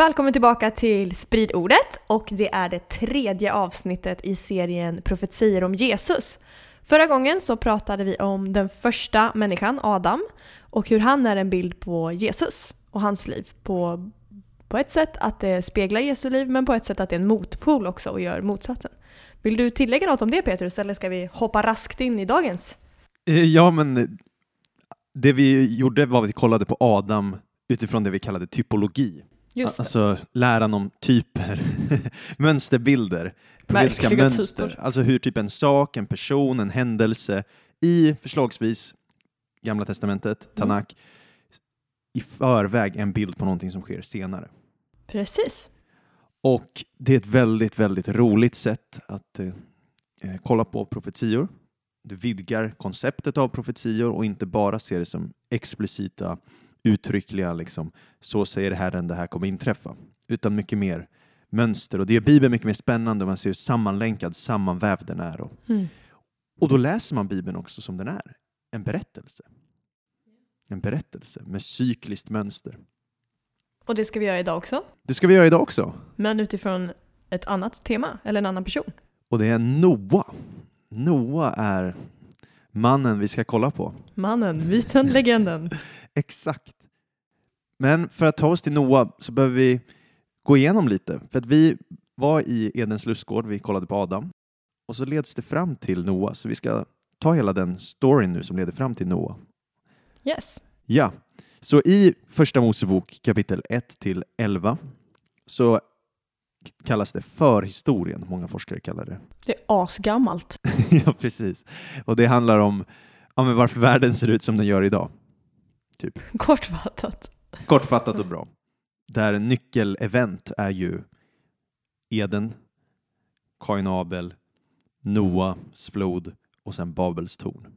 Välkommen tillbaka till Spridordet och det är det tredje avsnittet i serien Profetier om Jesus. Förra gången så pratade vi om den första människan, Adam, och hur han är en bild på Jesus och hans liv. På, på ett sätt att det speglar Jesu liv, men på ett sätt att det är en motpol också och gör motsatsen. Vill du tillägga något om det Petrus, eller ska vi hoppa raskt in i dagens? Eh, ja, men eh, det vi gjorde var att vi kollade på Adam utifrån det vi kallade typologi. Just det. Alltså läran om typer, mönsterbilder, Märkliga mönster. typer. Alltså hur typ en sak, en person, en händelse i förslagsvis Gamla Testamentet, Mm. Tanak, i förväg en bild på någonting som sker senare. Precis. Och det är ett väldigt, väldigt roligt sätt att eh, eh, kolla på profetior. Det vidgar konceptet av profetior och inte bara ser det som explicita, uttryckliga, liksom, så säger Herren, det här kommer inträffa, utan mycket mer mönster. Och det gör Bibeln mycket mer spännande man ser hur sammanlänkad, sammanvävd den är. Och, Mm. och då läser man Bibeln också som den är, en berättelse. En berättelse med cykliskt mönster. Och det ska vi göra idag också, Det ska vi göra idag också. men utifrån ett annat tema eller en annan person. Och det är Noa. Noa är mannen vi ska kolla på. Mannen, myten, legenden. Exakt. Men för att ta oss till Noa så behöver vi gå igenom lite. För att vi var i Edens lustgård, vi kollade på Adam. Och så leds det fram till Noa. Så vi ska ta hela den storyn nu som leder fram till Noa. Yes. Ja, så i Första Mosebok kapitel 1 till 11 så kallas det förhistorien, många forskare kallar det. Det är asgammalt. ja, precis. Och det handlar om ja, men varför världen ser ut som den gör idag. Kortfattat. Kortfattat och bra. Där nyckelevent är ju Eden, Kain Abel, Noas flod och sen Babels torn.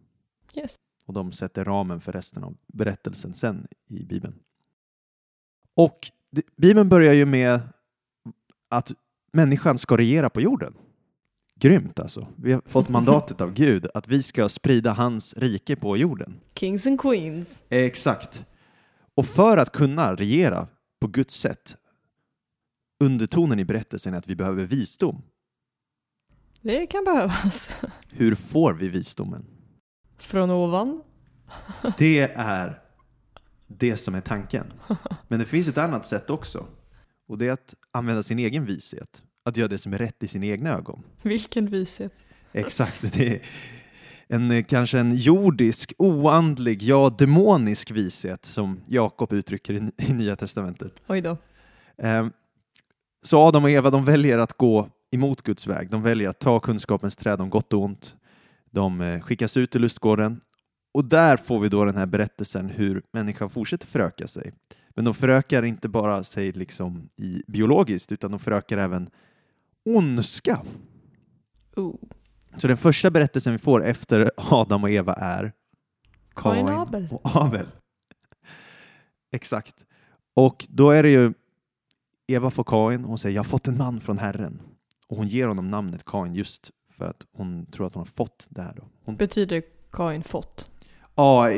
Yes. Och de sätter ramen för resten av berättelsen sen i Bibeln. Och Bibeln börjar ju med att människan ska regera på jorden. Grymt alltså. Vi har fått mandatet av Gud att vi ska sprida hans rike på jorden. Kings and Queens. Exakt. Och för att kunna regera på Guds sätt, undertonen i berättelsen är att vi behöver visdom. Det kan behövas. Hur får vi visdomen? Från ovan. Det är det som är tanken. Men det finns ett annat sätt också. Och det är att använda sin egen vishet. Att göra det som är rätt i sina egna ögon. Vilken vishet. Exakt. Det är en, eh, kanske en jordisk, oandlig, ja demonisk vishet som Jakob uttrycker i, i Nya Testamentet. Oj då. Eh, Så Adam och Eva de väljer att gå emot Guds väg. De väljer att ta kunskapens träd om gott och ont. De eh, skickas ut i lustgården och där får vi då den här berättelsen hur människan fortsätter föröka sig. Men de förökar inte bara sig liksom i biologiskt utan de förökar även ondska. Oh. Så den första berättelsen vi får efter Adam och Eva är Kain och Abel. och Abel. Exakt. Och då är det ju Eva får Kain och hon säger jag har fått en man från Herren. Och hon ger honom namnet Kain just för att hon tror att hon har fått det här. Då. Hon, Betyder Kain fått? ja,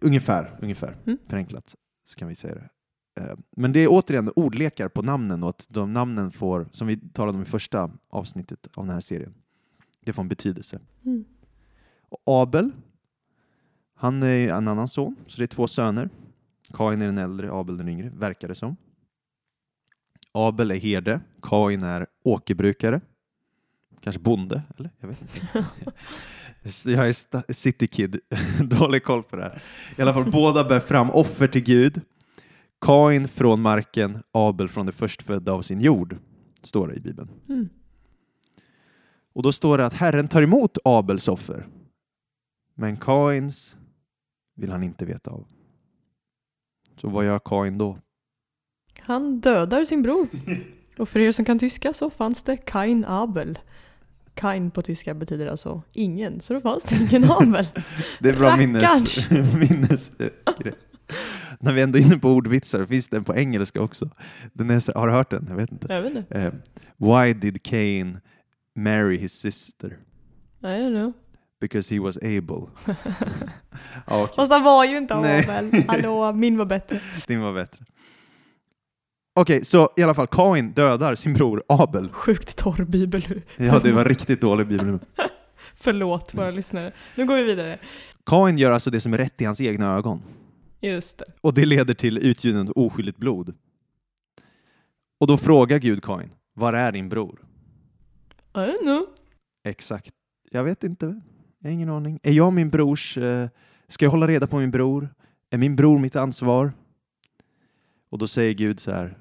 ungefär, ungefär. Mm. Förenklat så kan vi säga det. Eh, Men det är återigen ordlekar på namnen och att de namnen får, som vi talade om i första avsnittet av den här serien, det får en betydelse. Mm. Abel, han är en annan son, så det är två söner. Kain är den äldre, Abel den yngre, verkar det som. Abel är herde, Kain är åkerbrukare. Kanske bonde, eller? Jag vet inte. Jag är city kid, dålig koll på det här. I alla fall, båda bär fram offer till Gud. Kain från marken, Abel från det förstfödda av sin jord, står det i Bibeln. Mm. Och då står det att Herren tar emot Abels offer, men Kains vill han inte veta av. Så vad gör Kain då? Han dödar sin bror. Och för er som kan tyska så fanns det Kain Abel. Kain på tyska betyder alltså ingen, så då fanns det ingen Abel. Det är bra minnes, Rackarns. minnesgrej. När vi ändå är inne på ordvitsar, finns den på engelska också. Den är så, har du hört den? Jag vet inte. Jag vet inte. Eh, why did Cain marry his sister? I don't know. Because he was able. ja, okej. Fast han var ju inte Nej. Abel. Hallå, min var bättre. Din var bättre. Okej, så i alla fall Kain dödar sin bror Abel. Sjukt torr bibel. Ja, det var riktigt dålig bibel. Förlåt våra lyssnare. Nu går vi vidare. Kain gör alltså det som är rätt i hans egna ögon. Just det. Och det leder till utgjutandet oskyldigt blod. Och då frågar Gud Kain, var är din bror? I don't know. Exakt. Jag vet inte. Jag har ingen aning. Är jag min brors... Eh, ska jag hålla reda på min bror? Är min bror mitt ansvar? Och då säger Gud så här,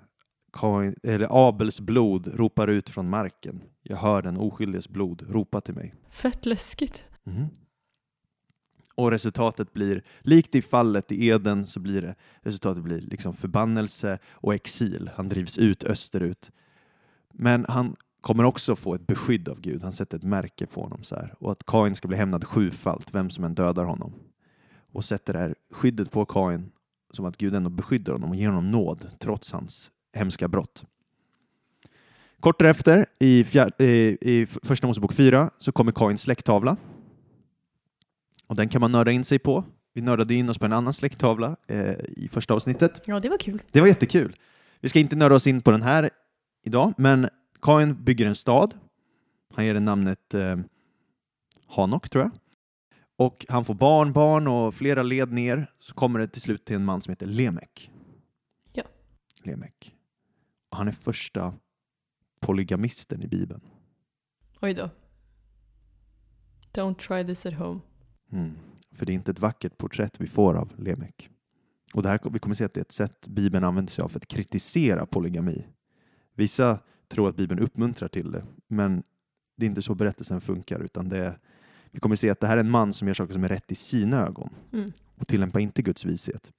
Kain, eller Abels blod ropar ut från marken. Jag hör den oskyldiges blod ropa till mig. Fett läskigt. Mhm. Och resultatet blir, likt i fallet i Eden, så blir det resultatet blir liksom förbannelse och exil. Han drivs ut österut. Men han kommer också få ett beskydd av Gud. Han sätter ett märke på honom så här. Och att Kain ska bli hämnad sjufalt, vem som än dödar honom. Och sätter det här skyddet på Kain som att Gud ändå beskyddar honom och ger honom nåd trots hans hemska brott. Kort därefter, i, fjär, eh, i, i Första Mosebok 4, så kommer Kains släkttavla. Och den kan man nörda in sig på. Vi nördade in oss på en annan släkttavla eh, i första avsnittet. Ja, det var kul. Det var jättekul. Vi ska inte nörda oss in på den här idag, men Kain bygger en stad. Han ger den namnet eh, Hanok, tror jag. Och han får barn, barn och flera led ner så kommer det till slut till en man som heter Lemek. Ja. Lemek. Och han är första polygamisten i Bibeln. Oj då. Don't try this at home. Mm. För det är inte ett vackert porträtt vi får av Lemek. Och det här, vi kommer se att det är ett sätt Bibeln använder sig av för att kritisera polygami. Vissa tror att Bibeln uppmuntrar till det, men det är inte så berättelsen funkar, utan det är, vi kommer se att det här är en man som gör saker som är rätt i sina ögon Mm. och tillämpar inte Guds vishet.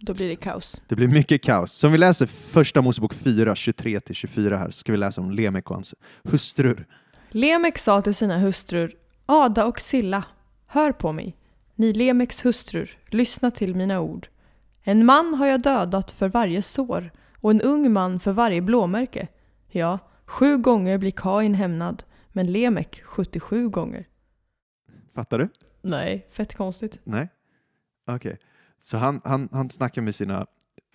Då blir det kaos. Det blir mycket kaos. Så om vi läser första Mosebok 4, 23-24 här, så ska vi läsa om Lemek och hans hustrur. Lemek sa till sina hustrur Ada och Silla, hör på mig. Ni Lemeks hustrur, lyssna till mina ord. En man har jag dödat för varje sår och en ung man för varje blåmärke. Ja, sju gånger blir Kain hämnad, men Lemek 77 gånger. Fattar du? Nej, fett konstigt. Nej? Okej. Så han, han, han snackar med sina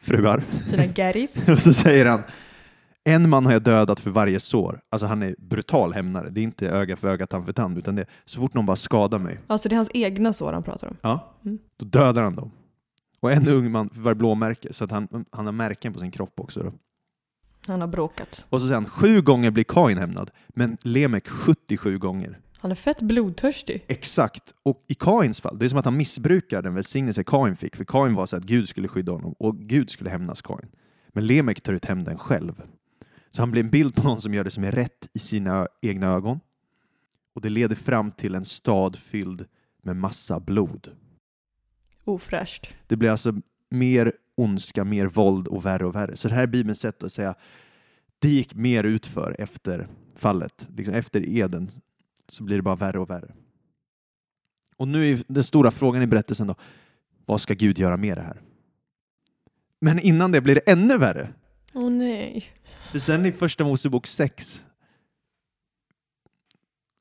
fruar Sina garris. och så säger han en man har jag dödat för varje sår. Alltså han är brutal hämnare. Det är inte öga för öga, tand för tand, utan det är så fort någon bara skadar mig, Alltså det är hans egna sår han pratar om. ja, Mm. då dödar han dem. Och en ung man för varje blåmärke, så att han, han har märken på sin kropp också. Då. Han har bråkat. Och så säger han sju gånger blir Kain hämnad, men Lemek 77 gånger. Han är fett blodtörstig. Exakt. Och i Kains fall, det är som att han missbrukar den välsignelse Kain fick, för Kain var så att Gud skulle skydda honom och Gud skulle hämnas Kain. Men Lemek tar ut hämnden själv. Så han blir en bild på någon som gör det som är rätt i sina egna ögon. Och det leder fram till en stad fylld med massa blod. Ofräscht. Det blir alltså mer ondska, mer våld och värre och värre. Så det här är Bibelns sätt att säga det gick mer utför efter fallet. Liksom efter Eden så blir det bara värre och värre. Och nu är den stora frågan i berättelsen då, vad ska Gud göra med det här? Men innan det blir det ännu värre. Åh nej. För sen i första Mosebok 6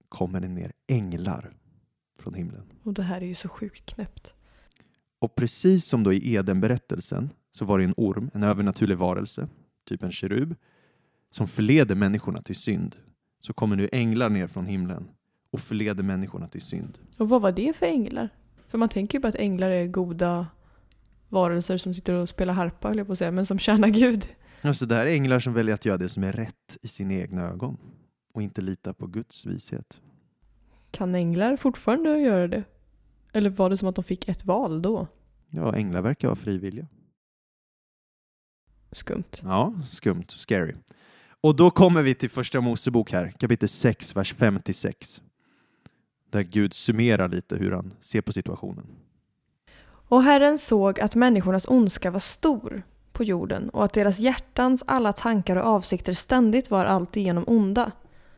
kommer det ner änglar från himlen. Och det här är ju så sjukt knäppt. Och precis som då i Eden-berättelsen så var det en orm, en övernaturlig varelse, typ en kerub, som förleder människorna till synd. Så kommer nu änglar ner från himlen och förleder människorna till synd. Och vad var det för änglar? För man tänker ju på att änglar är goda varelser som sitter och spelar harpa, höll jag på att säga, men som tjänar Gud. Alltså det här är änglar som väljer att göra det som är rätt i sina egna ögon och inte lita på Guds vishet. Kan änglar fortfarande göra det? Eller var det som att de fick ett val då? Ja, änglar verkar vara frivilliga. Skumt. Ja, skumt, scary. Och då kommer vi till första Mosebok här, kapitel 6, vers 5-6. Där Gud summerar lite hur han ser på situationen. Och Herren såg att människornas ondska var stor på jorden och att deras hjärtans alla tankar och avsikter ständigt var alltigenom onda.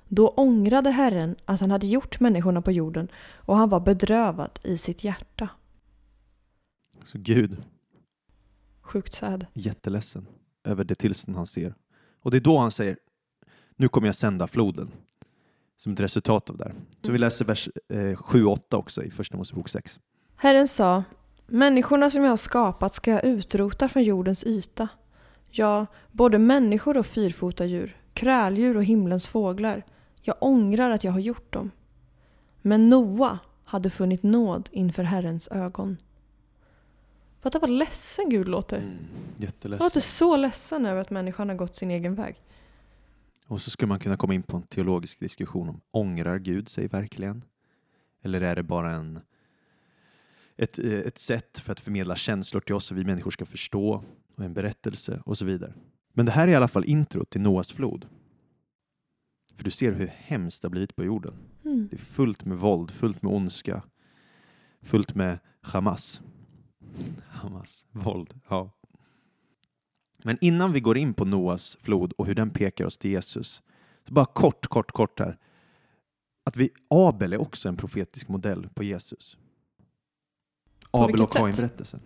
Då ångrade Herren att han hade gjort människorna på jorden och han var bedrövad i sitt hjärta. Så Gud Sjukt sad. jätteledsen över det tillstånd han ser. Och det är då han säger, nu kommer jag sända floden. Som ett resultat av det här. Så vi läser vers eh, 7-8 också i Första Mosebok 6. Herren sa, människorna som jag har skapat ska jag utrota från jordens yta. Ja, både människor och fyrfotadjur, kräldjur och himlens fåglar. Jag ångrar att jag har gjort dem. Men Noa hade funnit nåd inför Herrens ögon. Fatta vad ledsen Gud låter. Mm, Jag jätteledsen. låter så ledsen över att människan har gått sin egen väg. Och så skulle man kunna komma in på en teologisk diskussion om ångrar Gud sig verkligen? Eller är det bara en, ett, eh, ett sätt för att förmedla känslor till oss så vi människor ska förstå och en berättelse och så vidare. Men det här är i alla fall intro till Noas flod. För du ser hur hemskt det har blivit på jorden. Mm. Det är fullt med våld, fullt med ondska, fullt med Hamas. Hamas, våld, ja. Men innan vi går in på Noas flod och hur den pekar oss till Jesus, så bara kort, kort, kort här. Att vi, Abel är också en profetisk modell på Jesus. Abel och? Kain-berättelsen.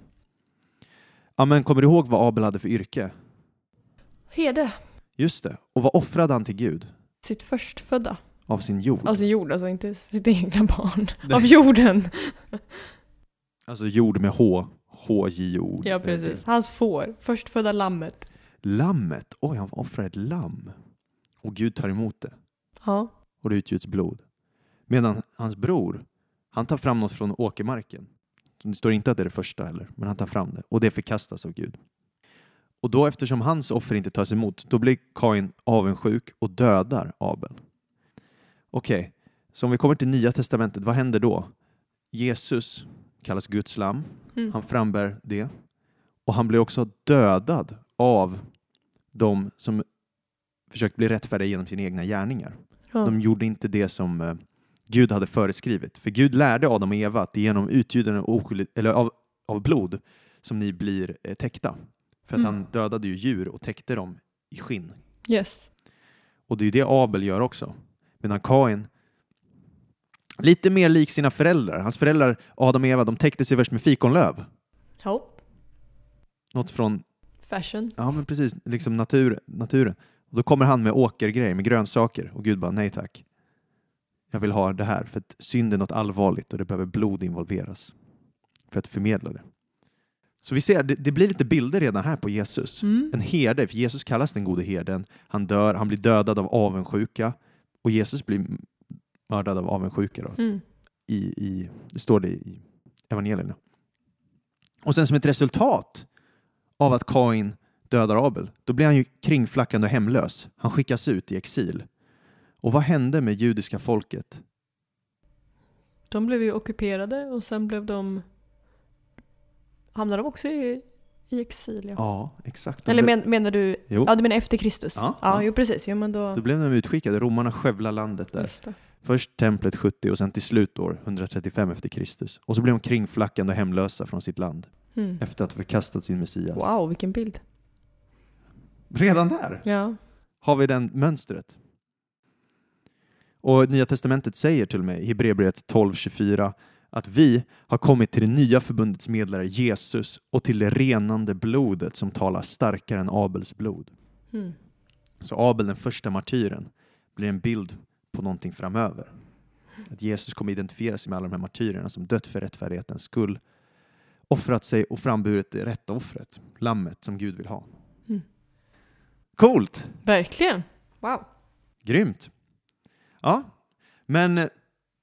Ja, men kommer du ihåg vad Abel hade för yrke? Hede, Just det. Och vad offrade han till Gud? sitt förstfödda. Av sin jord. Av sin jord, alltså inte sitt egna barn. Nej. Av jorden. Alltså jord med H. H-J-O. Ja, precis. Hans får. Förstfödda lammet. Lammet. Oj, han offrar ett lamm. Och Gud tar emot det. Ja. Och det utgjuts blod. Medan hans bror, han tar fram något från åkermarken. Det står inte att det är det första heller, men han tar fram det. Och det förkastas av Gud. Och då eftersom hans offer inte tas emot, då blir Kain avundsjuk och dödar Abel. Okej, så om vi kommer till Nya Testamentet, vad händer då? Jesus kallas Guds lamm. Mm. Han frambär det. Och han blir också dödad av de som försökt bli rättfärdiga genom sina egna gärningar. Ja. De gjorde inte det som eh, Gud hade föreskrivit. För Gud lärde Adam och Eva att det är genom utgjutande av av blod som ni blir eh, täckta. För att Mm. han dödade ju djur och täckte dem i skinn. Yes. Och det är ju det Abel gör också. Medan Kain, lite mer lik sina föräldrar. Hans föräldrar, Adam och Eva, de täckte sig först med fikonlöv. Ja. Något från Fashion. Ja, men precis. Liksom natur, naturen. Och då kommer han med åkergrejer, med grönsaker. Och Gud bara, nej tack. Jag vill ha det här, för att synd är något allvarligt och det behöver blod involveras. För att förmedla det. Så vi ser, det, det blir lite bilder redan här på Jesus. Mm. En herde, för Jesus kallas den gode herden. Han dör, han blir dödad av avundsjuka. Och Jesus blir mördad av avundsjuka. Då Mm. i, i, det står det i evangelierna. Och sen som ett resultat av att Kain dödar Abel, då blir han ju kringflackande och hemlös. Han skickas ut i exil. Och vad hände med judiska folket? De blev ju ockuperade och sen blev de... Hamnade de också i, i exil? Ja. Ja, exakt. Eller men, menar du... Jo. Ja, du menar efter Kristus? Ja, ja, ja. jo precis. Jo, men då... Då blev de utskickade. Romarna skövlade landet där. Det. Först templet 70 och sen till slut år 135 efter Kristus. Och så blev de kringflackande och hemlösa från sitt land Mm. efter att ha förkastat sin Messias. Wow, vilken bild. Redan där? Ja. har vi den mönstret. Och Nya Testamentet säger till i Hebreerbrevet 12.24 att vi har kommit till det nya förbundets medlare Jesus och till det renande blodet som talar starkare än Abels blod. Mm. Så Abel, den första martyren, blir en bild på någonting framöver. Att Jesus kommer identifiera sig med alla de här martyrerna som dött för rättfärdighetens skull, offrat sig och framburit det rätta offret, lammet som Gud vill ha. Mm. Coolt! Verkligen. Wow. Grymt. Ja, men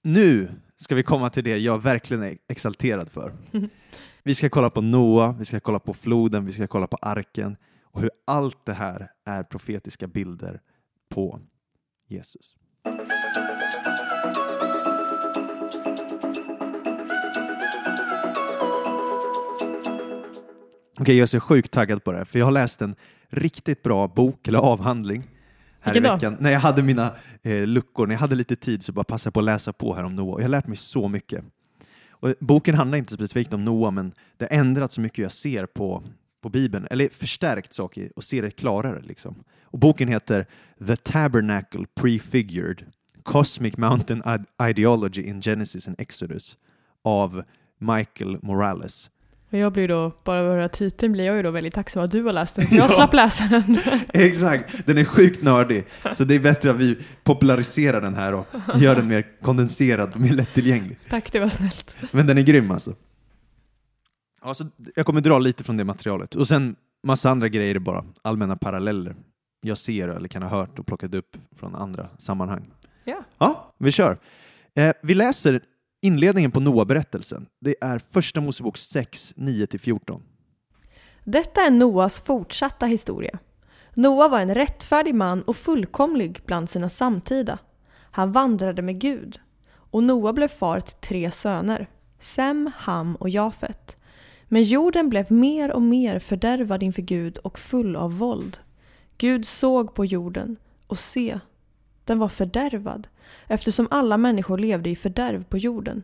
nu ska vi komma till det jag verkligen är exalterad för. Vi ska kolla på Noa, vi ska kolla på floden, vi ska kolla på arken och hur allt det här är profetiska bilder på Jesus. Okej, jag är så sjukt taggad på det här, för jag har läst en riktigt bra bok eller avhandling här Vilken i veckan. När jag hade mina eh, luckor, när jag hade lite tid så bara passade jag på att läsa på här om Noa. Och jag har lärt mig så mycket. Och boken handlar inte specifikt om Noa, men det har ändrat så mycket jag ser på, på Bibeln, eller förstärkt saker och ser det klarare. Liksom. Och boken heter The Tabernacle Prefigured Cosmic Mountain Ideology in Genesis and Exodus av Michael Morales. Och jag blir då, bara av att höra titeln blir jag ju då väldigt tacksam att du har läst den, så jag slapp läsa den. Exakt, den är sjukt nördig. Så det är bättre att vi populariserar den här och gör den mer kondenserad och mer lättillgänglig. Tack, det var snällt. Men den är grym alltså. Ja, så jag kommer dra lite från det materialet. Och sen massa andra grejer bara, allmänna paralleller. Jag ser eller kan ha hört och plockat upp från andra sammanhang. Ja. Ja, vi kör. Eh, vi läser inledningen på Noa-berättelsen. Det är Första Mosebok 6, 9-14. Detta är Noas fortsatta historia. Noa var en rättfärdig man och fullkomlig bland sina samtida. Han vandrade med Gud. Och Noa blev far till tre söner, Sem, Ham och Jafet. Men jorden blev mer och mer fördärvad inför Gud och full av våld. Gud såg på jorden och se, den var fördärvad eftersom alla människor levde i fördärv på jorden.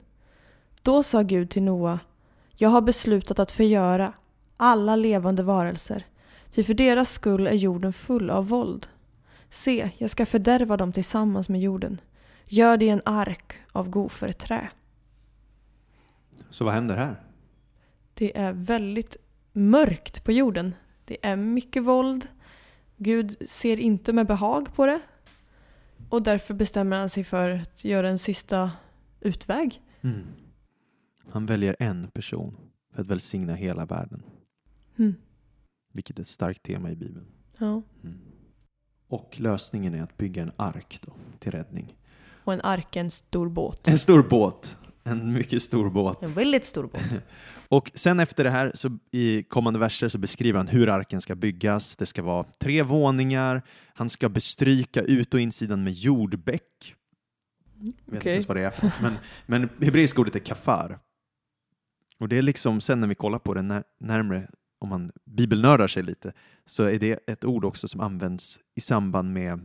Då sa Gud till Noa, jag har beslutat att förgöra alla levande varelser, ty för deras skull är jorden full av våld. Se, jag ska fördärva dem tillsammans med jorden. Gör det en ark av goferträ. Så vad händer här? Det är väldigt mörkt på jorden. Det är mycket våld. Gud ser inte med behag på det. Och därför bestämmer han sig för att göra en sista utväg. Mm. Han väljer en person för att välsigna hela världen. Mm. Vilket är ett starkt tema i Bibeln. Ja. Mm. Och lösningen är att bygga en ark då, till räddning. Och en ark är en stor båt. En stor båt. En mycket stor båt. En väldigt stor båt. Och sen efter det här, så i kommande verser, så beskriver han hur arken ska byggas. Det ska vara tre våningar. Han ska bestryka ut och insidan med jordbäck. Jag vet inte ens vad det är för något. Men, men hebreiska ordet är kafar. Och det är liksom, sen när vi kollar på det när, närmre, om man bibelnördar sig lite, så är det ett ord också som används i samband med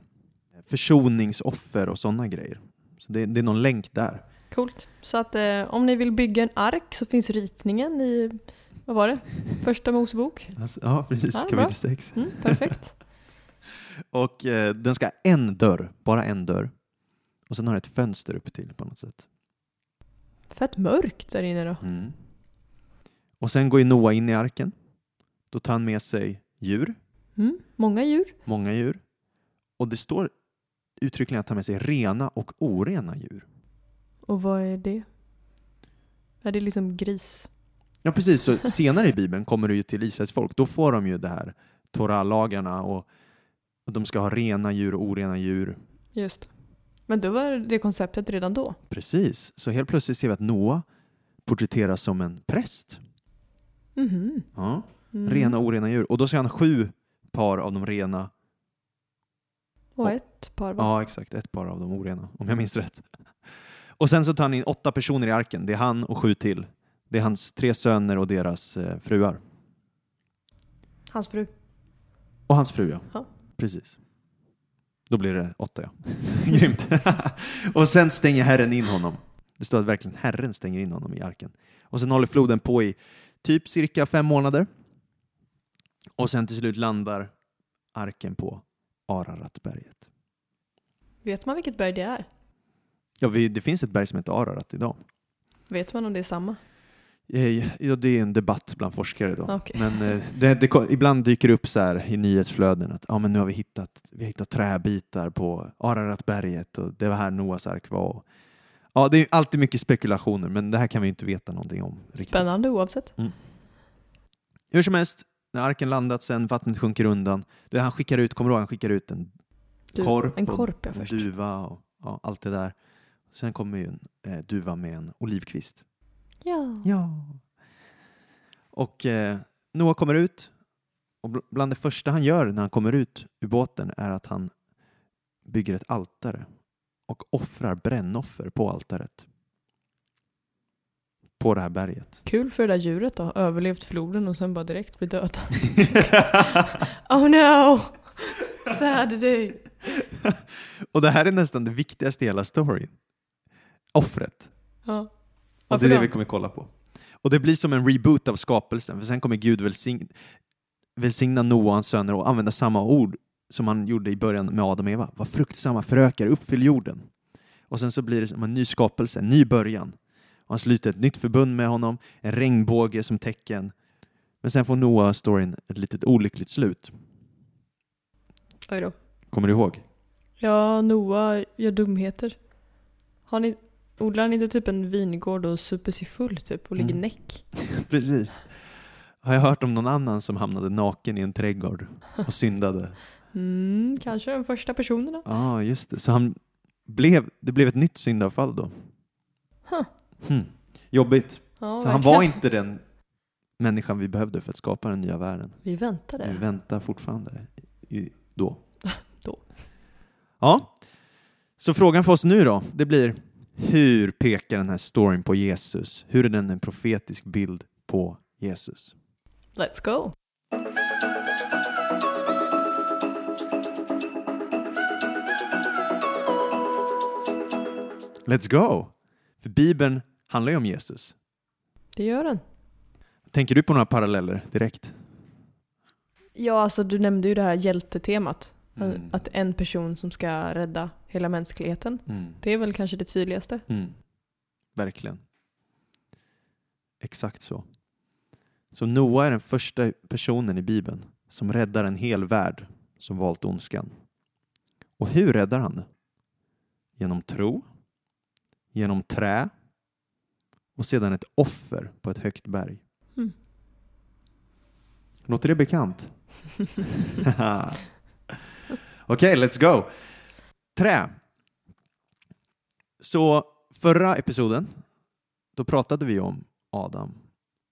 försoningsoffer och sådana grejer. Så det, det är någon länk där. Coolt. Så att eh, om ni vill bygga en ark så finns ritningen i, vad var det? Första Mosebok. Alltså, ja, precis. Ja, Kapitel bra. 6. Mm, perfekt. Och eh, den ska ha en dörr, bara en dörr. Och sen har det ett fönster uppe till på något sätt. Fett mörkt där inne då. Mm. Och sen går ju Noa in i arken. Då tar han med sig djur, Mm, många djur. många djur. Och det står uttryckligen att ta med sig rena och orena djur. Och vad är det? Är det liksom gris? Ja, precis. Så senare i Bibeln kommer det ju till Israels folk. Då får de ju det här Torah-lagarna och, och de ska ha rena djur och orena djur. Just. Men då var det konceptet redan då. Precis. Så helt plötsligt ser vi att Noa porträtteras som en präst. Mhm. Ja. Mm. Rena och orena djur. Och då ser han sju par av de rena. Och ett par va? Ja, exakt. Ett par av de orena, om jag minns rätt. Och sen så tar han in åtta personer i arken. Det är han och sju till. Det är hans tre söner och deras eh, fruar. Hans fru. Och hans fru, ja. Ja. Precis. Då blir det åtta, ja. Grymt. och sen stänger Herren in honom. Det står att verkligen Herren stänger in honom i arken. Och sen håller floden på i typ cirka fem månader. Och sen till slut landar arken på Araratberget. Vet man vilket berg det är? Ja, vi, det finns ett berg som heter Ararat idag. Vet man om det är samma? Eh, Ja, det är en debatt bland forskare då. Okej. Men eh, det, det, ibland dyker det upp så här i nyhetsflöden att ja, men nu har vi hittat, vi har hittat träbitar på Araratberget och det var här Noas ark var. Ja, det är alltid mycket spekulationer, men det här kan vi inte veta någonting om. Riktigt. Spännande oavsett. Hur som helst, när arken landat sen, vattnet sjunker undan. Det han skickar ut, kommer du ihåg, han skickar ut en Du, korp, en och korp ja en först. duva och ja, allt det där. Sen kommer ju en eh, duva med en olivkvist. Ja. Ja. Och eh, Noah kommer ut och bl- bland det första han gör när han kommer ut ur båten är att han bygger ett altare och offrar brännoffer på altaret. På det här berget. Kul för det där djuret då. Överlevt floden och sen bara direkt bli död. oh no! Sad day. och det här är nästan det viktigaste i hela storyn. Offret. Ja. Och det är det då? vi kommer kolla på. Och det blir som en reboot av skapelsen, för sen kommer Gud välsign välsigna Noa och hans söner och använda samma ord som han gjorde i början med Adam och Eva. Var fruktsamma, förökar, uppfyll jorden. Och sen så blir det som en ny skapelse, en ny början. Och han sluter ett nytt förbund med honom, en regnbåge som tecken. Men sen får Noa-storyn ett litet olyckligt slut. Oj då. Kommer du ihåg? Ja, Noah gör dumheter. Har ni, odlar han inte typ en vingård och super sig full typ och ligger Mm. näck? Precis. Har jag hört om någon annan som hamnade naken i en trädgård och syndade? Mm, kanske den första personen då? Ja, ah, just det. Så han blev, det blev ett nytt syndavfall då. Huh. Hmm. Jobbigt. Ja, Så han var inte den människan vi behövde för att skapa den nya världen. Vi väntade. Vi väntar fortfarande i, då. Då. Ja, så frågan för oss nu då, det blir hur pekar den här storyn på Jesus? Hur är den en profetisk bild på Jesus? Let's go! Let's go! För Bibeln handlar ju om Jesus. Det gör den. Tänker du på några paralleller direkt? Ja, alltså du nämnde ju det här hjältetemat. Mm. Att en person som ska rädda hela mänskligheten. Mm. Det är väl kanske det tydligaste. Mm. Verkligen. Exakt så. Så Noa är den första personen i Bibeln som räddar en hel värld som valt ondskan. Och hur räddar han? Genom tro, genom trä och sedan ett offer på ett högt berg. Mm. Låter det bekant? Okej, let's go! Trä. Så förra episoden, då pratade vi om Adam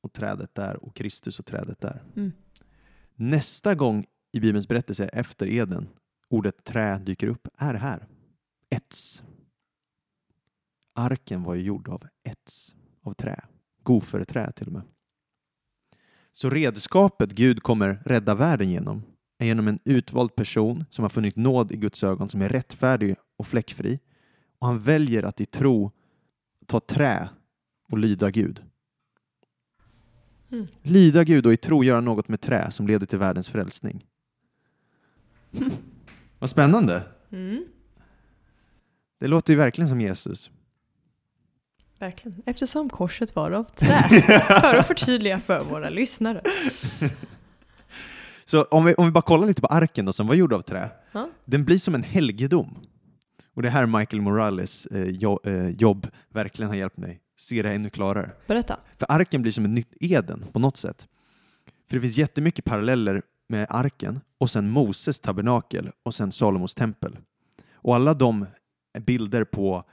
och trädet där och Kristus och trädet där. Mm. Nästa gång i Bibelns berättelse efter Eden ordet trä dyker upp är här. Ets. Arken var ju gjord av ets, av trä. Goferträ till och med. Så redskapet Gud kommer rädda världen genom är genom en utvald person som har funnit nåd i Guds ögon, som är rättfärdig och fläckfri. Och han väljer att i tro ta trä och lyda Gud. Mm. Lyda Gud och i tro göra något med trä som leder till världens frälsning. Vad spännande! Mm. Det låter ju verkligen som Jesus. Verkligen. Eftersom korset var av trä. för att förtydliga för våra lyssnare. Så om vi, om vi bara kollar lite på arken då, som var gjord av trä. Ja. Den blir som en helgedom. Och det här Michael Morales eh, jo, eh, jobb verkligen har hjälpt mig se det ännu klarare. Berätta. För arken blir som ett nytt Eden på något sätt. För det finns jättemycket paralleller med arken och sen Moses tabernakel och sen Salomos tempel. Och alla de är bilder på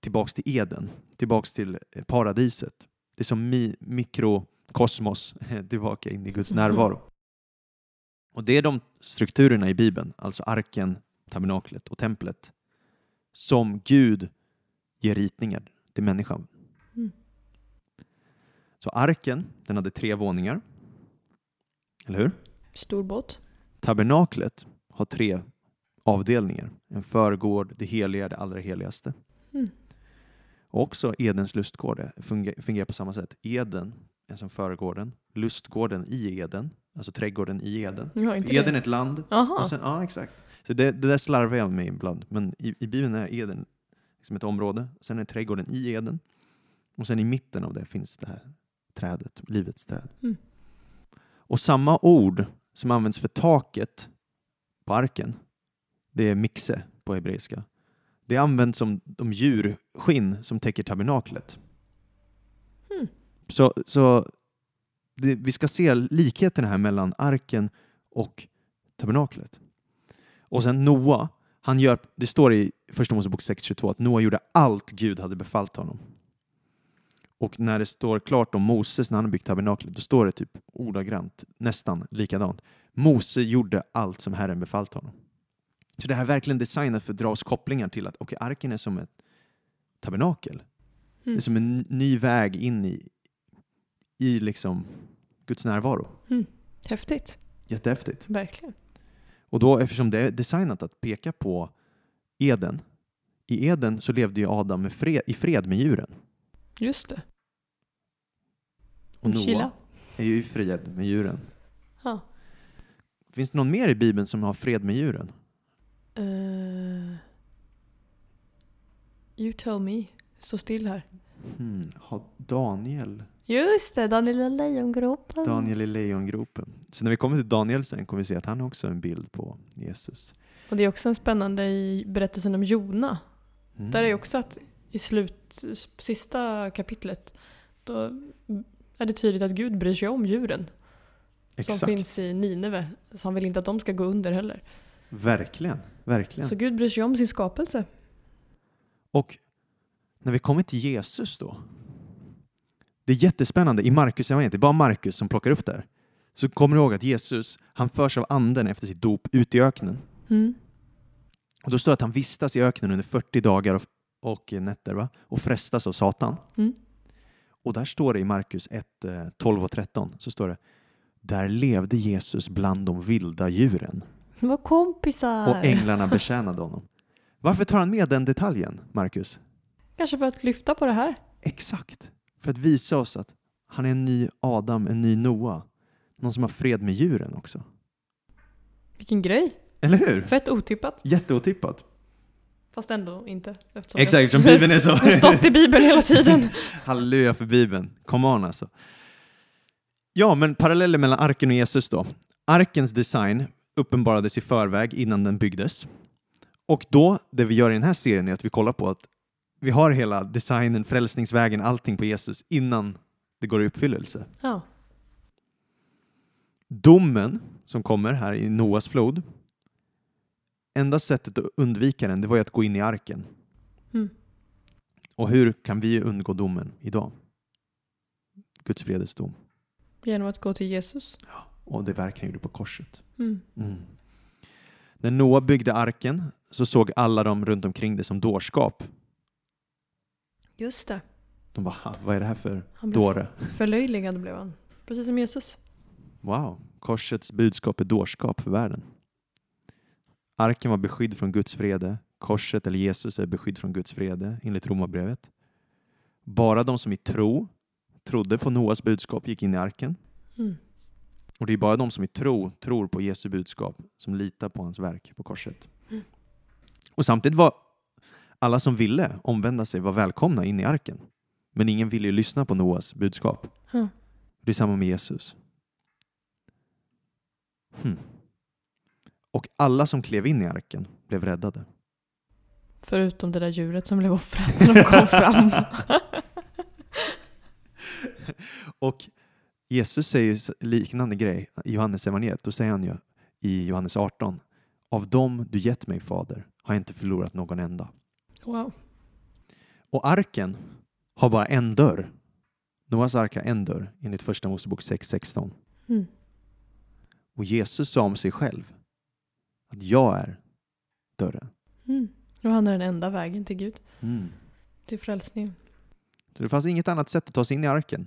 tillbaks till Eden, tillbaks till eh, paradiset. Det är som mi- mikrokosmos tillbaka in i Guds närvaro. Och det är de strukturerna i Bibeln, alltså arken, tabernaklet och templet, som Gud ger ritningar till människan. Mm. Så arken, den hade tre våningar. Eller hur? Stor båt. Tabernaklet har tre avdelningar. En förgård, det heliga, det allra heligaste. Mm. Och också Edens lustgård fungerar på samma sätt. Eden är som förgården, lustgården i Eden, alltså trädgården i Eden. Eden är ett land. Och sen, ja, exakt. Så det, det där slarvar jag med ibland. Men i, i Bibeln är Eden liksom ett område. Sen är trädgården i Eden. Och sen i mitten av det finns det här trädet, livets träd. Mm. Och samma ord som används för taket på arken, det är mixe på hebreiska. Det används som de djurskinn som täcker tabernaklet. Mm. Så, så det, vi ska se likheten här mellan arken och tabernaklet. Och sen Noa, han gör, det står i Första Mosebok 6.22 att Noa gjorde allt Gud hade befallt honom. Och när det står klart om Moses när han har byggt tabernaklet, då står det typ ordagrant, nästan likadant. Mose gjorde allt som Herren befallt honom. Så det här är verkligen designat för att dra oss kopplingar till att okay, arken är som ett tabernakel. Det är Mm. som en ny väg in i, i liksom Guds närvaro. Häftigt. Jättehäftigt. Verkligen. Och då eftersom det är designat att peka på Eden. I Eden så levde ju Adam fred, i fred med djuren. Just det. och Noa Chilla. är ju i fred med djuren. Ja. Finns det någon mer i Bibeln som har fred med djuren? Eh, you tell me. Så still här. Hmm, har Daniel, Just det, Daniel i lejongropen. Daniel i lejongropen. Så när vi kommer till Daniel sen kommer vi se att han också är en bild på Jesus. Och det är också en spännande i berättelsen om Jona. Mm. Där är också att i slut, sista kapitlet, då är det tydligt att Gud bryr sig om djuren Exakt. som finns i Nineve. Så han vill inte att de ska gå under heller. Verkligen, verkligen. Så Gud bryr sig om sin skapelse. Och när vi kommer till Jesus då. Det är jättespännande i Markus evangeliet, det är bara Markus som plockar upp det här. Så kommer du ihåg att Jesus, han förs av anden efter sitt dop ut i öknen. Mm. Och då står det att han vistas i öknen under 40 dagar och, och nätter va? och frestas av Satan. Mm. Och där står det i Markus 1, eh, 12 och 13, så står det Där levde Jesus bland de vilda djuren var kompisar. och änglarna betjänade honom. Varför tar han med den detaljen, Markus? Kanske för att lyfta på det här. Exakt. För att visa oss att han är en ny Adam, en ny Noa. Någon som har fred med djuren också. Vilken grej. Eller hur? Fett otippat. Jätteotippat. Fast ändå inte. Exakt, som Bibeln är så. har stått i Bibeln hela tiden. Halleluja för Bibeln. Come on alltså. Ja, men paralleller mellan arken och Jesus då. Arkens design uppenbarades i förväg innan den byggdes. Och då, det vi gör i den här serien är att vi kollar på att vi har hela designen, frälsningsvägen, allting på Jesus innan det går i uppfyllelse. Ja. Domen som kommer här i Noas flod, enda sättet att undvika den, det var ju att gå in i arken. Mm. Och hur kan vi undgå domen idag? Guds vredesdom. dom. Genom att gå till Jesus. Och det verk han gjorde på korset. Mm. Mm. När Noa byggde arken så såg alla de runt omkring det som dårskap. Just det. De bara, "Ha, vad är det här för Han blev dåre? förlöjligad blev han. Precis som Jesus. Wow, korsets budskap är dårskap för världen. Arken var beskydd från Guds vrede. Korset eller Jesus är beskydd från Guds vrede enligt Romarbrevet. Bara de som i tro trodde på Noas budskap gick in i arken. Mm. Och det är bara de som i tro tror på Jesu budskap som litar på hans verk på korset. Mm. Och samtidigt var alla som ville omvända sig var välkomna in i arken. Men ingen ville ju lyssna på Noas budskap. Ja. Det är samma med Jesus. Hmm. Och alla som klev in i arken blev räddade. Förutom det där djuret som blev offrat när de kom fram. Och Jesus säger liknande grej i Johannes evangeliet. Då säger han ju i Johannes 18. Av dem du gett mig fader har jag inte förlorat någon enda. Wow. Och arken har bara en dörr. Noas ark har en dörr enligt första Mosebok 6.16. Mm. Och Jesus sa om sig själv att jag är dörren. Mm. Och han är den enda vägen till Gud. Mm. Till frälsningen. Så det fanns inget annat sätt att ta sig in i arken.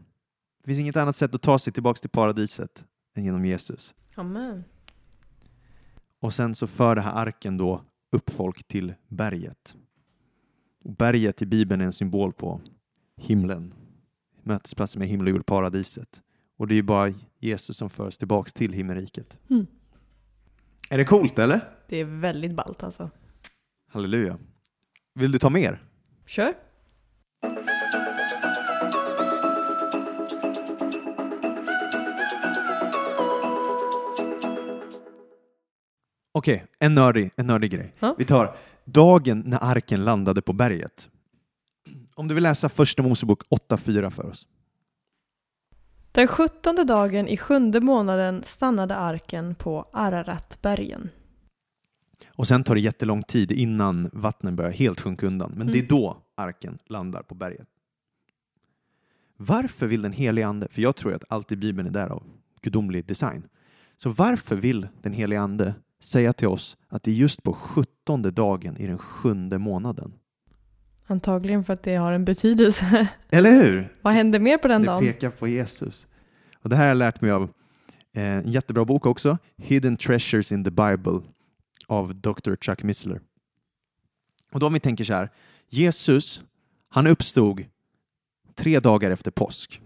Det finns inget annat sätt att ta sig tillbaka till paradiset än genom Jesus. Amen. Och sen så för det här arken då upp folk till berget. Och berget i Bibeln är en symbol på himlen. Mötesplatsen med himmel och jord, paradiset. Och det är ju bara Jesus som förs tillbaks till himmelriket. Mm. Är det coolt eller? Det är väldigt ballt alltså. Halleluja. Vill du ta mer? Kör. Okej, en, nördig, en nördig grej. Ja. Vi tar dagen när arken landade på berget. Om du vill läsa första Mosebok 8.4 för oss. Den sjuttonde dagen i sjunde månaden stannade arken på Araratbergen. Och sen tar det jättelång tid innan vattnen börjar helt sjunka undan. Men det är Mm. då arken landar på berget. Varför vill den helige ande, för jag tror att allt i Bibeln är därav gudomlig design. Så varför vill den helige ande säga till oss att det är just på sjuttonde dagen i den sjunde månaden? Antagligen för att det har en betydelse. Eller hur? Vad hände mer på den det dagen? pekar på Jesus. Och det här har jag lärt mig av eh, en jättebra bok också, Hidden Treasures in the Bible av Dr. Chuck Missler. Och då om vi tänker så här, Jesus, han uppstod tre dagar efter påsk.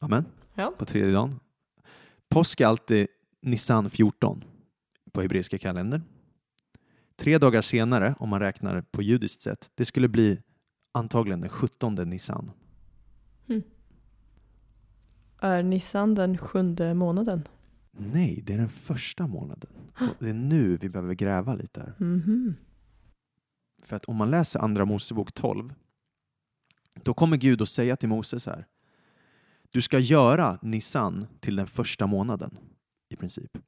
Amen. Ja. På tredje dagen. Påsk är alltid Nissan 14 på hebreiska kalendern. Tre dagar senare, om man räknar på judiskt sätt, det skulle bli antagligen den 17 Nissan. Är Nissan den sjunde månaden? Nej, det är den första månaden. Och det är nu vi behöver gräva lite här. Mhm. För att om man läser Andra Mosebok 12, då kommer Gud att säga till Moses här. Du ska göra Nissan till den första månaden, i princip.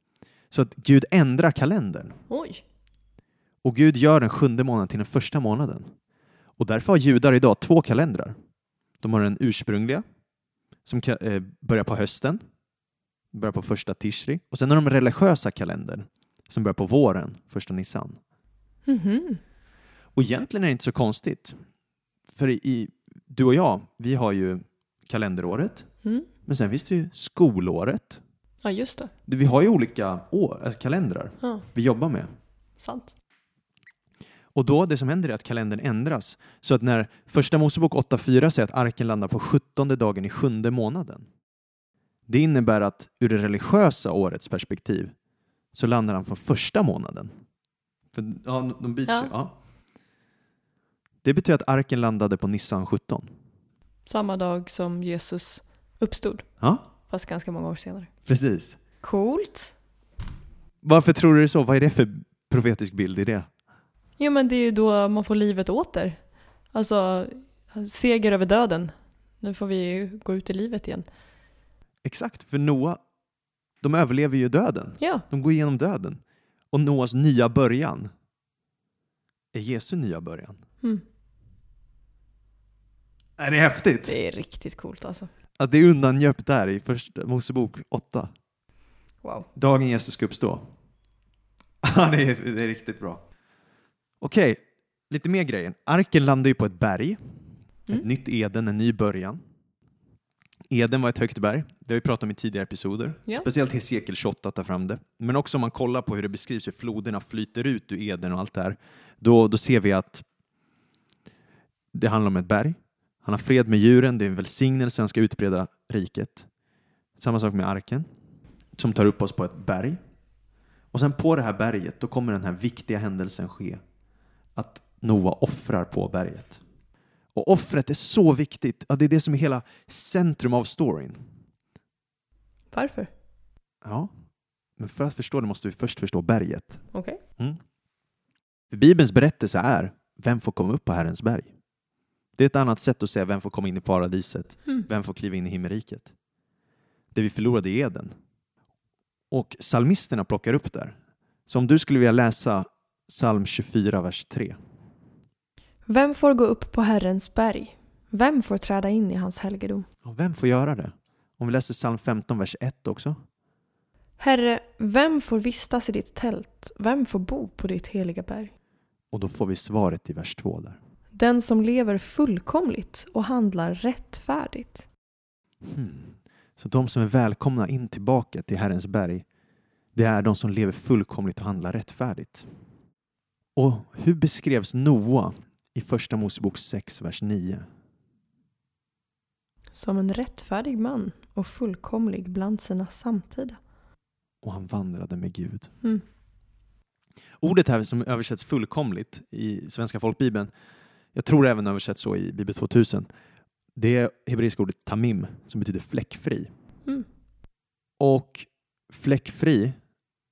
Så att Gud ändrar kalendern. Oj. Och Gud gör den sjunde månaden till den första månaden. Och därför har judar idag två kalendrar. De har den ursprungliga, som eh, börjar på hösten, börjar på första tishri. Och sen har de religiösa kalendern, som börjar på våren, första Nissan. Mhm. Och egentligen är det inte så konstigt. För i, du och jag, vi har ju kalenderåret, Mm. men sen finns det ju skolåret. Ja, just det. Vi har ju olika år, alltså kalendrar Ja, vi jobbar med. sant. Och då, det som händer är att kalendern ändras. Så att när första Mosebok 8.4 säger att arken landar på 17 dagen i sjunde månaden. Det innebär att ur det religiösa årets perspektiv så landar han från första månaden. För, ja, de byts Ja. ju. Ja. Det betyder att arken landade på Nissan 17. Samma dag som Jesus uppstod, Ja, fast ganska många år senare. precis. Coolt. Varför tror du det är så? Vad är det för profetisk bild i det? Jo, men det är ju då man får livet åter. Alltså, seger över döden. Nu får vi gå ut i livet igen. Exakt, för Noa, de överlever ju döden. Ja, De går igenom döden. Och Noas nya början är Jesu nya början. mm. Är det häftigt? det är riktigt coolt alltså. Att det är undangömt där i första Mosebok 8. Wow. Dagen Jesus ska uppstå. Ja, det är, det är riktigt bra. Okej, lite mer grejer. Arken landar ju på ett berg. Mm. Ett nytt Eden, en ny början. Eden var ett högt berg. Det har vi pratat om i tidigare episoder. Ja. Speciellt Hesekiel 28 tar fram det. Men också om man kollar på hur det beskrivs hur floderna flyter ut ur Eden och allt det här. Då, då ser vi att det handlar om ett berg. Han har fred med djuren, det är en välsignelse, han ska utbreda riket. Samma sak med arken, som tar upp oss på ett berg. Och sen på det här berget, då kommer den här viktiga händelsen ske. Att Noa offrar på berget. Och offret är så viktigt, ja, det är det som är hela centrum av storyn. Varför? Ja, men för att förstå det måste vi först förstå berget. Okej. Mm. För Bibelns berättelse är, vem får komma upp på Herrens berg? Det är ett annat sätt att säga vem får komma in i paradiset, Mm. vem får kliva in i himmelriket? Det vi förlorade i Eden. Och psalmisterna plockar upp där. Så om du skulle vilja läsa psalm 24, vers 3. Vem får gå upp på Herrens berg? Vem får träda in i hans helgedom? Ja, Vem får göra det? Om vi läser psalm 15, vers 1 också. Herre, vem får vistas i ditt tält? Vem får bo på ditt heliga berg? Och då får vi svaret i vers 2 där. Den som lever fullkomligt och handlar rättfärdigt. Hmm. Så de som är välkomna in tillbaka till Herrens berg, det är de som lever fullkomligt och handlar rättfärdigt. Och hur beskrevs Noa i Första Mosebok 6, vers 9? Som en rättfärdig man och fullkomlig bland sina samtida. Och han vandrade med Gud. Mm. Ordet här som översätts fullkomligt i Svenska folkbibeln, jag tror även översätts så i Bibel 2000, det är hebreiska ordet tamim som betyder fläckfri. Mm. Och fläckfri,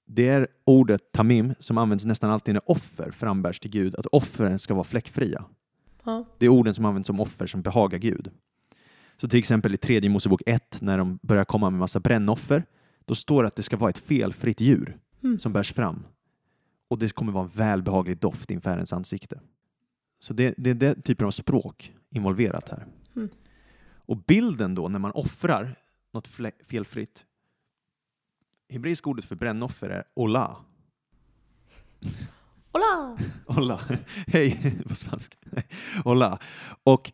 det är ordet tamim som används nästan alltid när offer frambärs till Gud, att offren ska vara fläckfria. Ja. Det är orden som används som offer som behagar Gud. Så till exempel i tredje Mosebok 1, när de börjar komma med massa brännoffer, då står det att det ska vara ett felfritt djur Mm. som bärs fram. Och det kommer vara en välbehaglig doft inför Herrens ansikte. Så det, det är den typen av språk involverat här. Mm. Och bilden då när man offrar något felfritt. Hebreiska ordet för brännoffer är ola. Hola! Hola. Hej på spanska. Hola. Och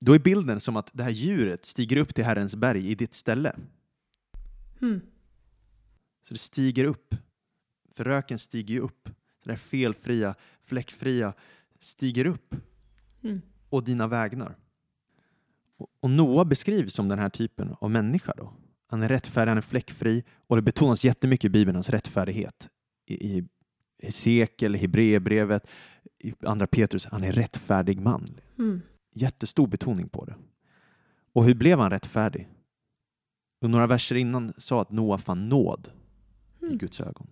då är bilden som att det här djuret stiger upp till Herrens berg i ditt ställe. Mm. Så det stiger upp. För röken stiger ju upp. Det här felfria, fläckfria stiger upp Mm. och dina vägnar. Och- Och Noa beskrivs som den här typen av människa. Då. Han är rättfärdig, han är fläckfri och det betonas jättemycket i Bibeln, hans rättfärdighet. I, i Hesekiel, Hebreerbrevet, i Andra Petrus, han är rättfärdig man. Mm. Jättestor betoning på det. Och hur blev han rättfärdig? Och några verser innan sa att Noa fann nåd i Mm. Guds ögon.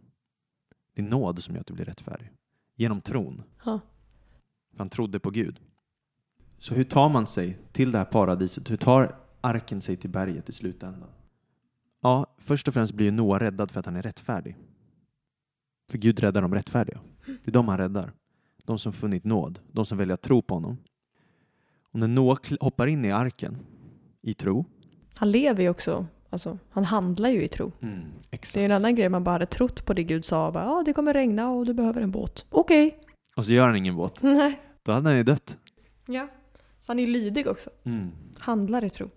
Det är nåd som gör att du blir rättfärdig. Genom tron. Ja. Han trodde på Gud. Så hur tar man sig till det här paradiset? Hur tar arken sig till berget i slutändan? Ja, först och främst blir Noa räddad för att han är rättfärdig. För Gud räddar de rättfärdiga. Det är de han räddar. De som funnit nåd. De som väljer att tro på honom. Och när Noa hoppar in i arken i tro. Han lever ju också, alltså, han handlar ju i tro. exakt. Det är en annan grej man bara hade trott på det Gud sa. Bara, Ja, det kommer regna och du behöver en båt. Okej. Och så gör han ingen båt. Nej. Då hade han ju dött. Ja. Så han är lydig också. Handlar i tro.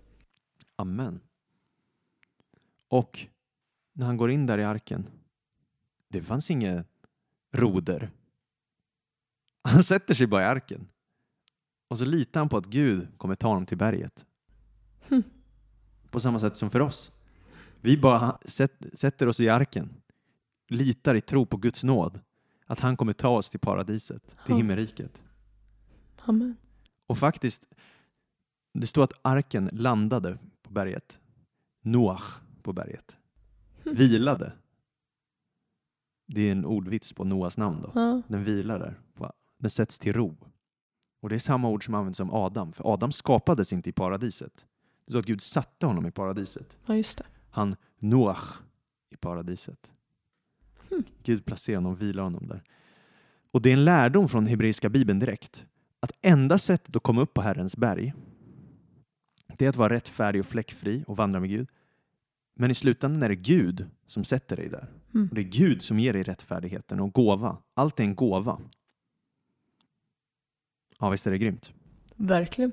Amen. Och när han går in där i arken, det fanns inget roder. Han sätter sig bara i arken. Och så litar han på att Gud kommer ta honom till berget. Hm. På samma sätt som för oss. Vi bara sätt, sätter oss i arken, litar i tro på Guds nåd, att han kommer ta oss till paradiset, till himmelriket. Amen. Och faktiskt, det står att arken landade på berget. Noach på berget. Vilade. Det är en ordvits på Noas namn då. Ja. Den vilar där. Den sätts till ro. Och det är samma ord som används om Adam. För Adam skapades inte i paradiset. Det står att Gud satte honom i paradiset. ja, just det. Han Noach i paradiset. Hmm. Gud placerar honom vilar honom där. Och det är en lärdom från hebreiska bibeln direkt. Att enda sättet att komma upp på Herrens berg det är att vara rättfärdig och fläckfri och vandra med Gud. Men i slutändan är det Gud som sätter dig där. Mm. Och det är Gud som ger dig rättfärdigheten och gåva. Allt är en gåva. Ja, visst är det grymt. Verkligen.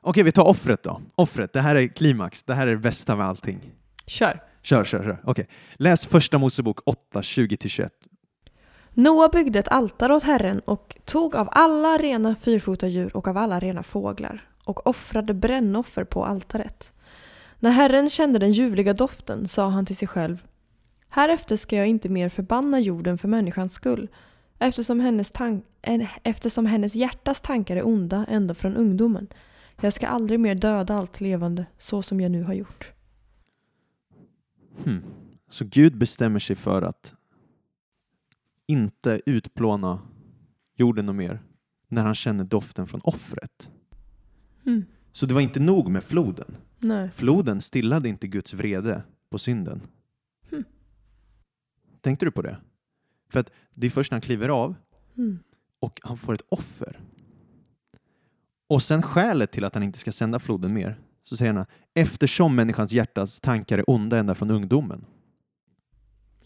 Okej, vi tar offret då. Offret, det här är klimax. Det här är det bästa med allting. Kör. Kör, kör, kör. Okej. Läs första Mosebok 8, 20-21. Noa byggde ett altare åt Herren och tog av alla rena fyrfotadjur och av alla rena fåglar och offrade brännoffer på altaret. När Herren kände den ljuvliga doften sa han till sig själv Härefter ska jag inte mer förbanna jorden för människans skull eftersom hennes, tank eftersom hennes hjärtas tankar är onda ända från ungdomen. Jag ska aldrig mer döda allt levande så som jag nu har gjort. Hmm. Så Gud bestämmer sig för att inte utplåna jorden och mer när han känner doften från offret. Mm. Så det var inte nog med floden. Nej. Floden stillade inte Guds vrede på synden. Hmm. Tänkte du på det? För att det är först när han kliver av Mm. och han får ett offer. Och sen skälet till att han inte ska sända floden mer, så säger han eftersom människans hjärtas tankar är onda ända från ungdomen.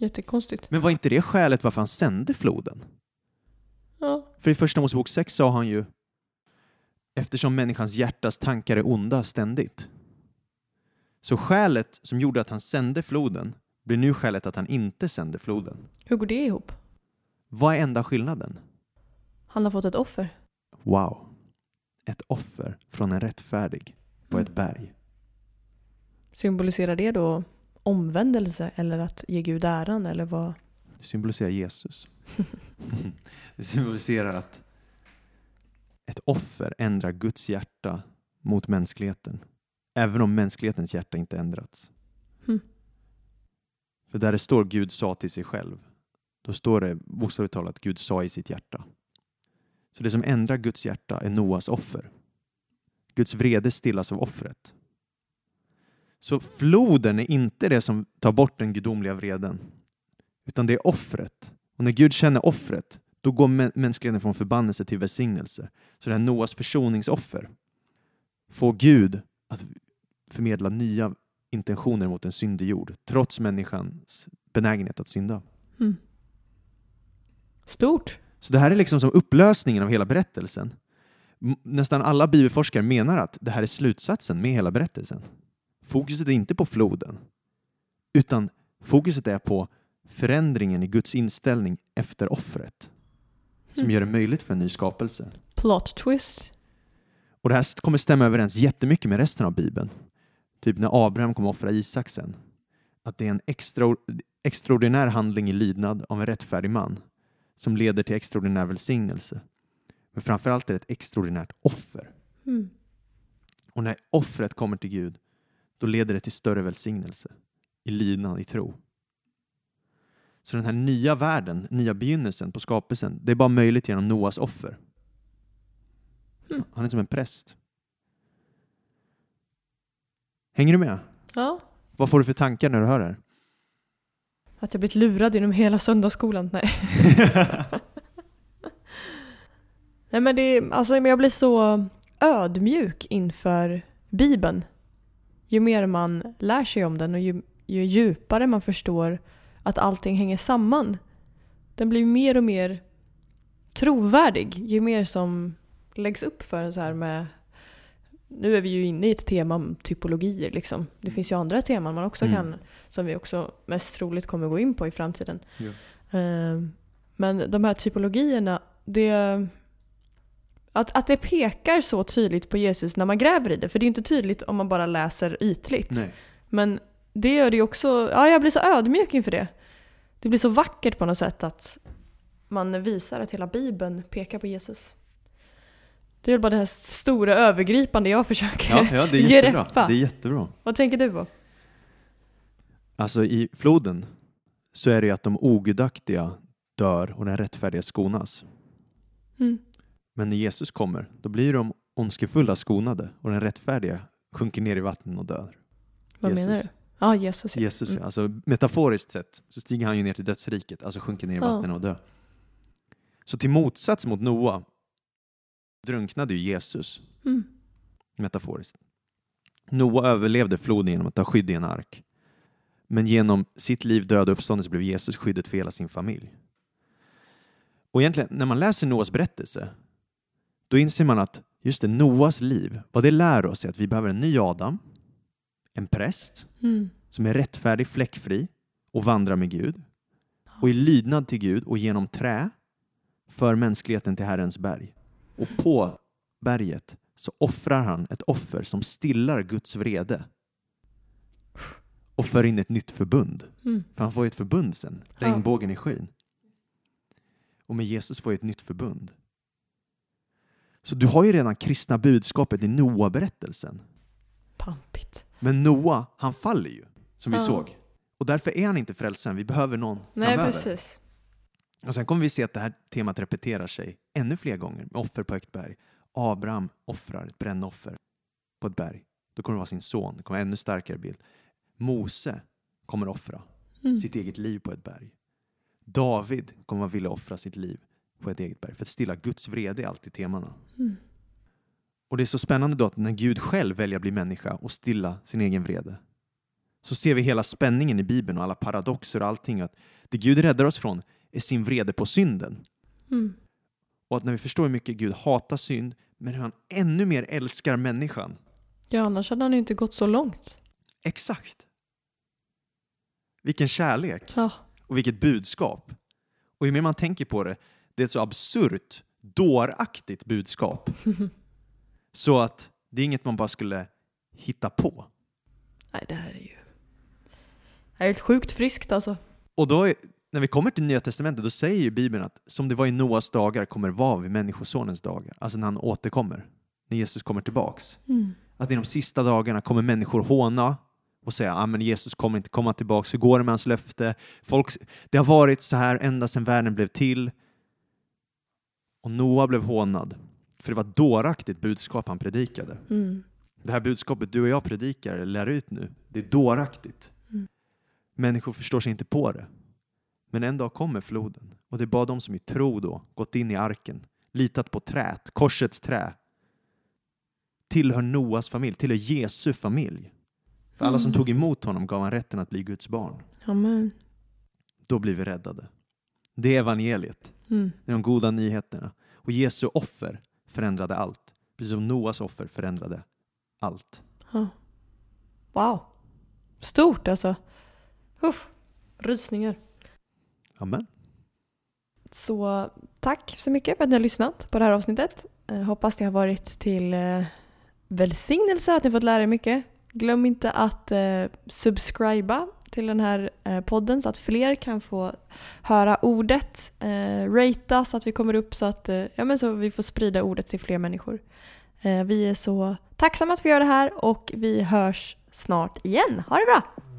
Jättekonstigt. Men var inte det skälet varför han sände floden? Ja. För i första Mosebok 6 sa han ju eftersom människans hjärtas tankar är onda ständigt. Så skälet som gjorde att han sände floden blir nu skälet att han inte sände floden. Hur går det ihop? Vad är enda skillnaden? Han har fått ett offer. Wow. Ett offer från en rättfärdig på Mm. ett berg. Symboliserar det då omvändelse eller att ge Gud äran eller vad? Det symboliserar Jesus. det symboliserar att ett offer ändrar Guds hjärta mot mänskligheten. Även om mänsklighetens hjärta inte ändrats. Hmm. För där det står Gud sa till sig själv, då står det bokstavligt talat Gud sa i sitt hjärta. Så det som ändrar Guds hjärta är Noas offer. Guds vrede stillas av offret. Så floden är inte det som tar bort den gudomliga vreden, utan det är offret. Och när Gud känner offret, då går mä- mänskligheten från förbannelse till välsignelse. Så det här Noas försoningsoffer får Gud att förmedla nya intentioner mot en syndig jord, trots människans benägenhet att synda. Mm. Stort. Så det här är liksom som upplösningen av hela berättelsen. Nästan alla bibelforskare menar att det här är slutsatsen med hela berättelsen. Fokuset är inte på floden, utan fokuset är på förändringen i Guds inställning efter offret som Mm. gör det möjligt för en ny skapelse. Plot twist. Och det här kommer stämma överens jättemycket med resten av Bibeln. Typ när Abraham kommer offra Isak sen. Att det är en extra, extraordinär handling i lydnad av en rättfärdig man som leder till extraordinär välsignelse. Men framförallt är det ett extraordinärt offer. Mm. Och när offret kommer till Gud, då leder det till större välsignelse i lydnad, i tro. Så den här nya världen, nya begynnelsen på skapelsen, det är bara möjligt genom Noas offer. Mm. Han är som en präst. Hänger du med? Ja. Vad får du för tankar när du hör det här? Att jag blivit lurad genom hela söndagsskolan? Nej. Nej men det alltså jag blir så ödmjuk inför Bibeln. Ju mer man lär sig om den och ju, ju djupare man förstår att allting hänger samman. Den blir mer och mer trovärdig ju mer som läggs upp för en så här med nu är vi ju inne i ett tema om typologier. Liksom. Det finns ju andra teman man också Mm. kan, som vi också mest troligt kommer gå in på i framtiden. Ja. Eh, Men de här typologierna, det, att, att det pekar så tydligt på Jesus när man gräver i det. För det är inte tydligt om man bara läser ytligt. Nej. Men det gör det ju också, ja jag blir så ödmjuk inför det. Det blir så vackert på något sätt att man visar att hela bibeln pekar på Jesus. Det är väl bara det här stora övergripande jag försöker Ja, ja, det är jättebra. greppa. Det är jättebra. Vad tänker du på? Alltså i floden så är det ju att de ogudaktiga dör och den rättfärdiga skonas. Mm. Men när Jesus kommer, då blir de ondskefulla skonade och den rättfärdiga sjunker ner i vattnet och dör. Vad Jesus. menar du? Ja, Jesus. ja. Jesus, Mm. alltså metaforiskt sett, så stiger han ju ner till dödsriket, alltså sjunker ner i vattnet och dör. Så till motsats mot Noa drunknade ju Jesus, Mm. metaforiskt. Noa överlevde floden genom att ta skydd i en ark. Men genom sitt liv, död och uppståndelse blev Jesus skyddet för hela sin familj. Och egentligen, när man läser Noas berättelse, då inser man att just det, Noas liv, vad det lär oss är att vi behöver en ny Adam, en präst, Mm. som är rättfärdig, fläckfri och vandrar med Gud. Och i lydnad till Gud och genom trä för mänskligheten till Herrens berg. Och på berget så offrar han ett offer som stillar Guds vrede och för in ett nytt förbund. Mm. För han får ju ett förbund sen, regnbågen i skyn. Och med Jesus får jag ett nytt förbund. Så du har ju redan kristna budskapet i Noa-berättelsen. Pampigt. Men Noa, han faller ju, som vi Ja. såg. Och därför är han inte frälsaren. Vi behöver någon Nej, framöver. precis. Och sen kommer vi se att det här temat repeterar sig ännu fler gånger med offer på högt berg. Abraham offrar ett brännoffer på ett berg. Då kommer det vara sin son. Det kommer en ännu starkare bild. Mose kommer offra Mm. sitt eget liv på ett berg. David kommer att vilja offra sitt liv på ett eget berg. För att stilla Guds vrede är alltid temana. Mm. Och det är så spännande då att när Gud själv väljer att bli människa och stilla sin egen vrede så ser vi hela spänningen i Bibeln och alla paradoxer och allting. Att det Gud räddar oss från är sin vrede på synden. Mm. Och att när vi förstår hur mycket Gud hatar synd men hur han ännu mer älskar människan. Ja, annars hade han ju inte gått så långt. Exakt. Vilken kärlek Ja. och vilket budskap. Och ju mer man tänker på det, det är ett så absurt, dåraktigt budskap. Så att det är inget man bara skulle hitta på. Nej, det här är ju... Det är helt sjukt friskt alltså. Och då, är- när vi kommer till Nya Testamentet, då säger ju Bibeln att som det var i Noas dagar kommer det vara vid Människosonens dagar. Alltså när han återkommer, när Jesus kommer tillbaks. Mm. Att i de sista dagarna kommer människor håna och säga att ah, men Jesus kommer inte komma tillbaks. Hur går det med hans löfte? Folk, det har varit så här ända sedan världen blev till. Och Noa blev hånad. För det var ett dåraktigt budskap han predikade. Mm. Det här budskapet du och jag predikar, eller lär ut nu, det är dåraktigt. Mm. Människor förstår sig inte på det. Men en dag kommer floden och det är bara de som i tro då gått in i arken, litat på träet, korsets trä, tillhör Noas familj, tillhör Jesu familj. För alla som Mm. tog emot honom gav han rätten att bli Guds barn. Amen. Då blir vi räddade. Det är evangeliet, Mm. det är de goda nyheterna. Och Jesu offer förändrade allt, precis som Noas offer förändrade allt. Ja. Wow. Stort alltså. Uff. Rysningar. Amen. Så tack så mycket för att ni har lyssnat på det här avsnittet. Eh, hoppas det har varit till eh, välsignelse, att ni fått lära er mycket. Glöm inte att eh, subscriba till den här eh, podden så att fler kan få höra ordet, eh, ratea så att vi kommer upp så att eh, ja, men så vi får sprida ordet till fler människor. Eh, vi är så tacksamma att vi gör det här och vi hörs snart igen. Ha det bra!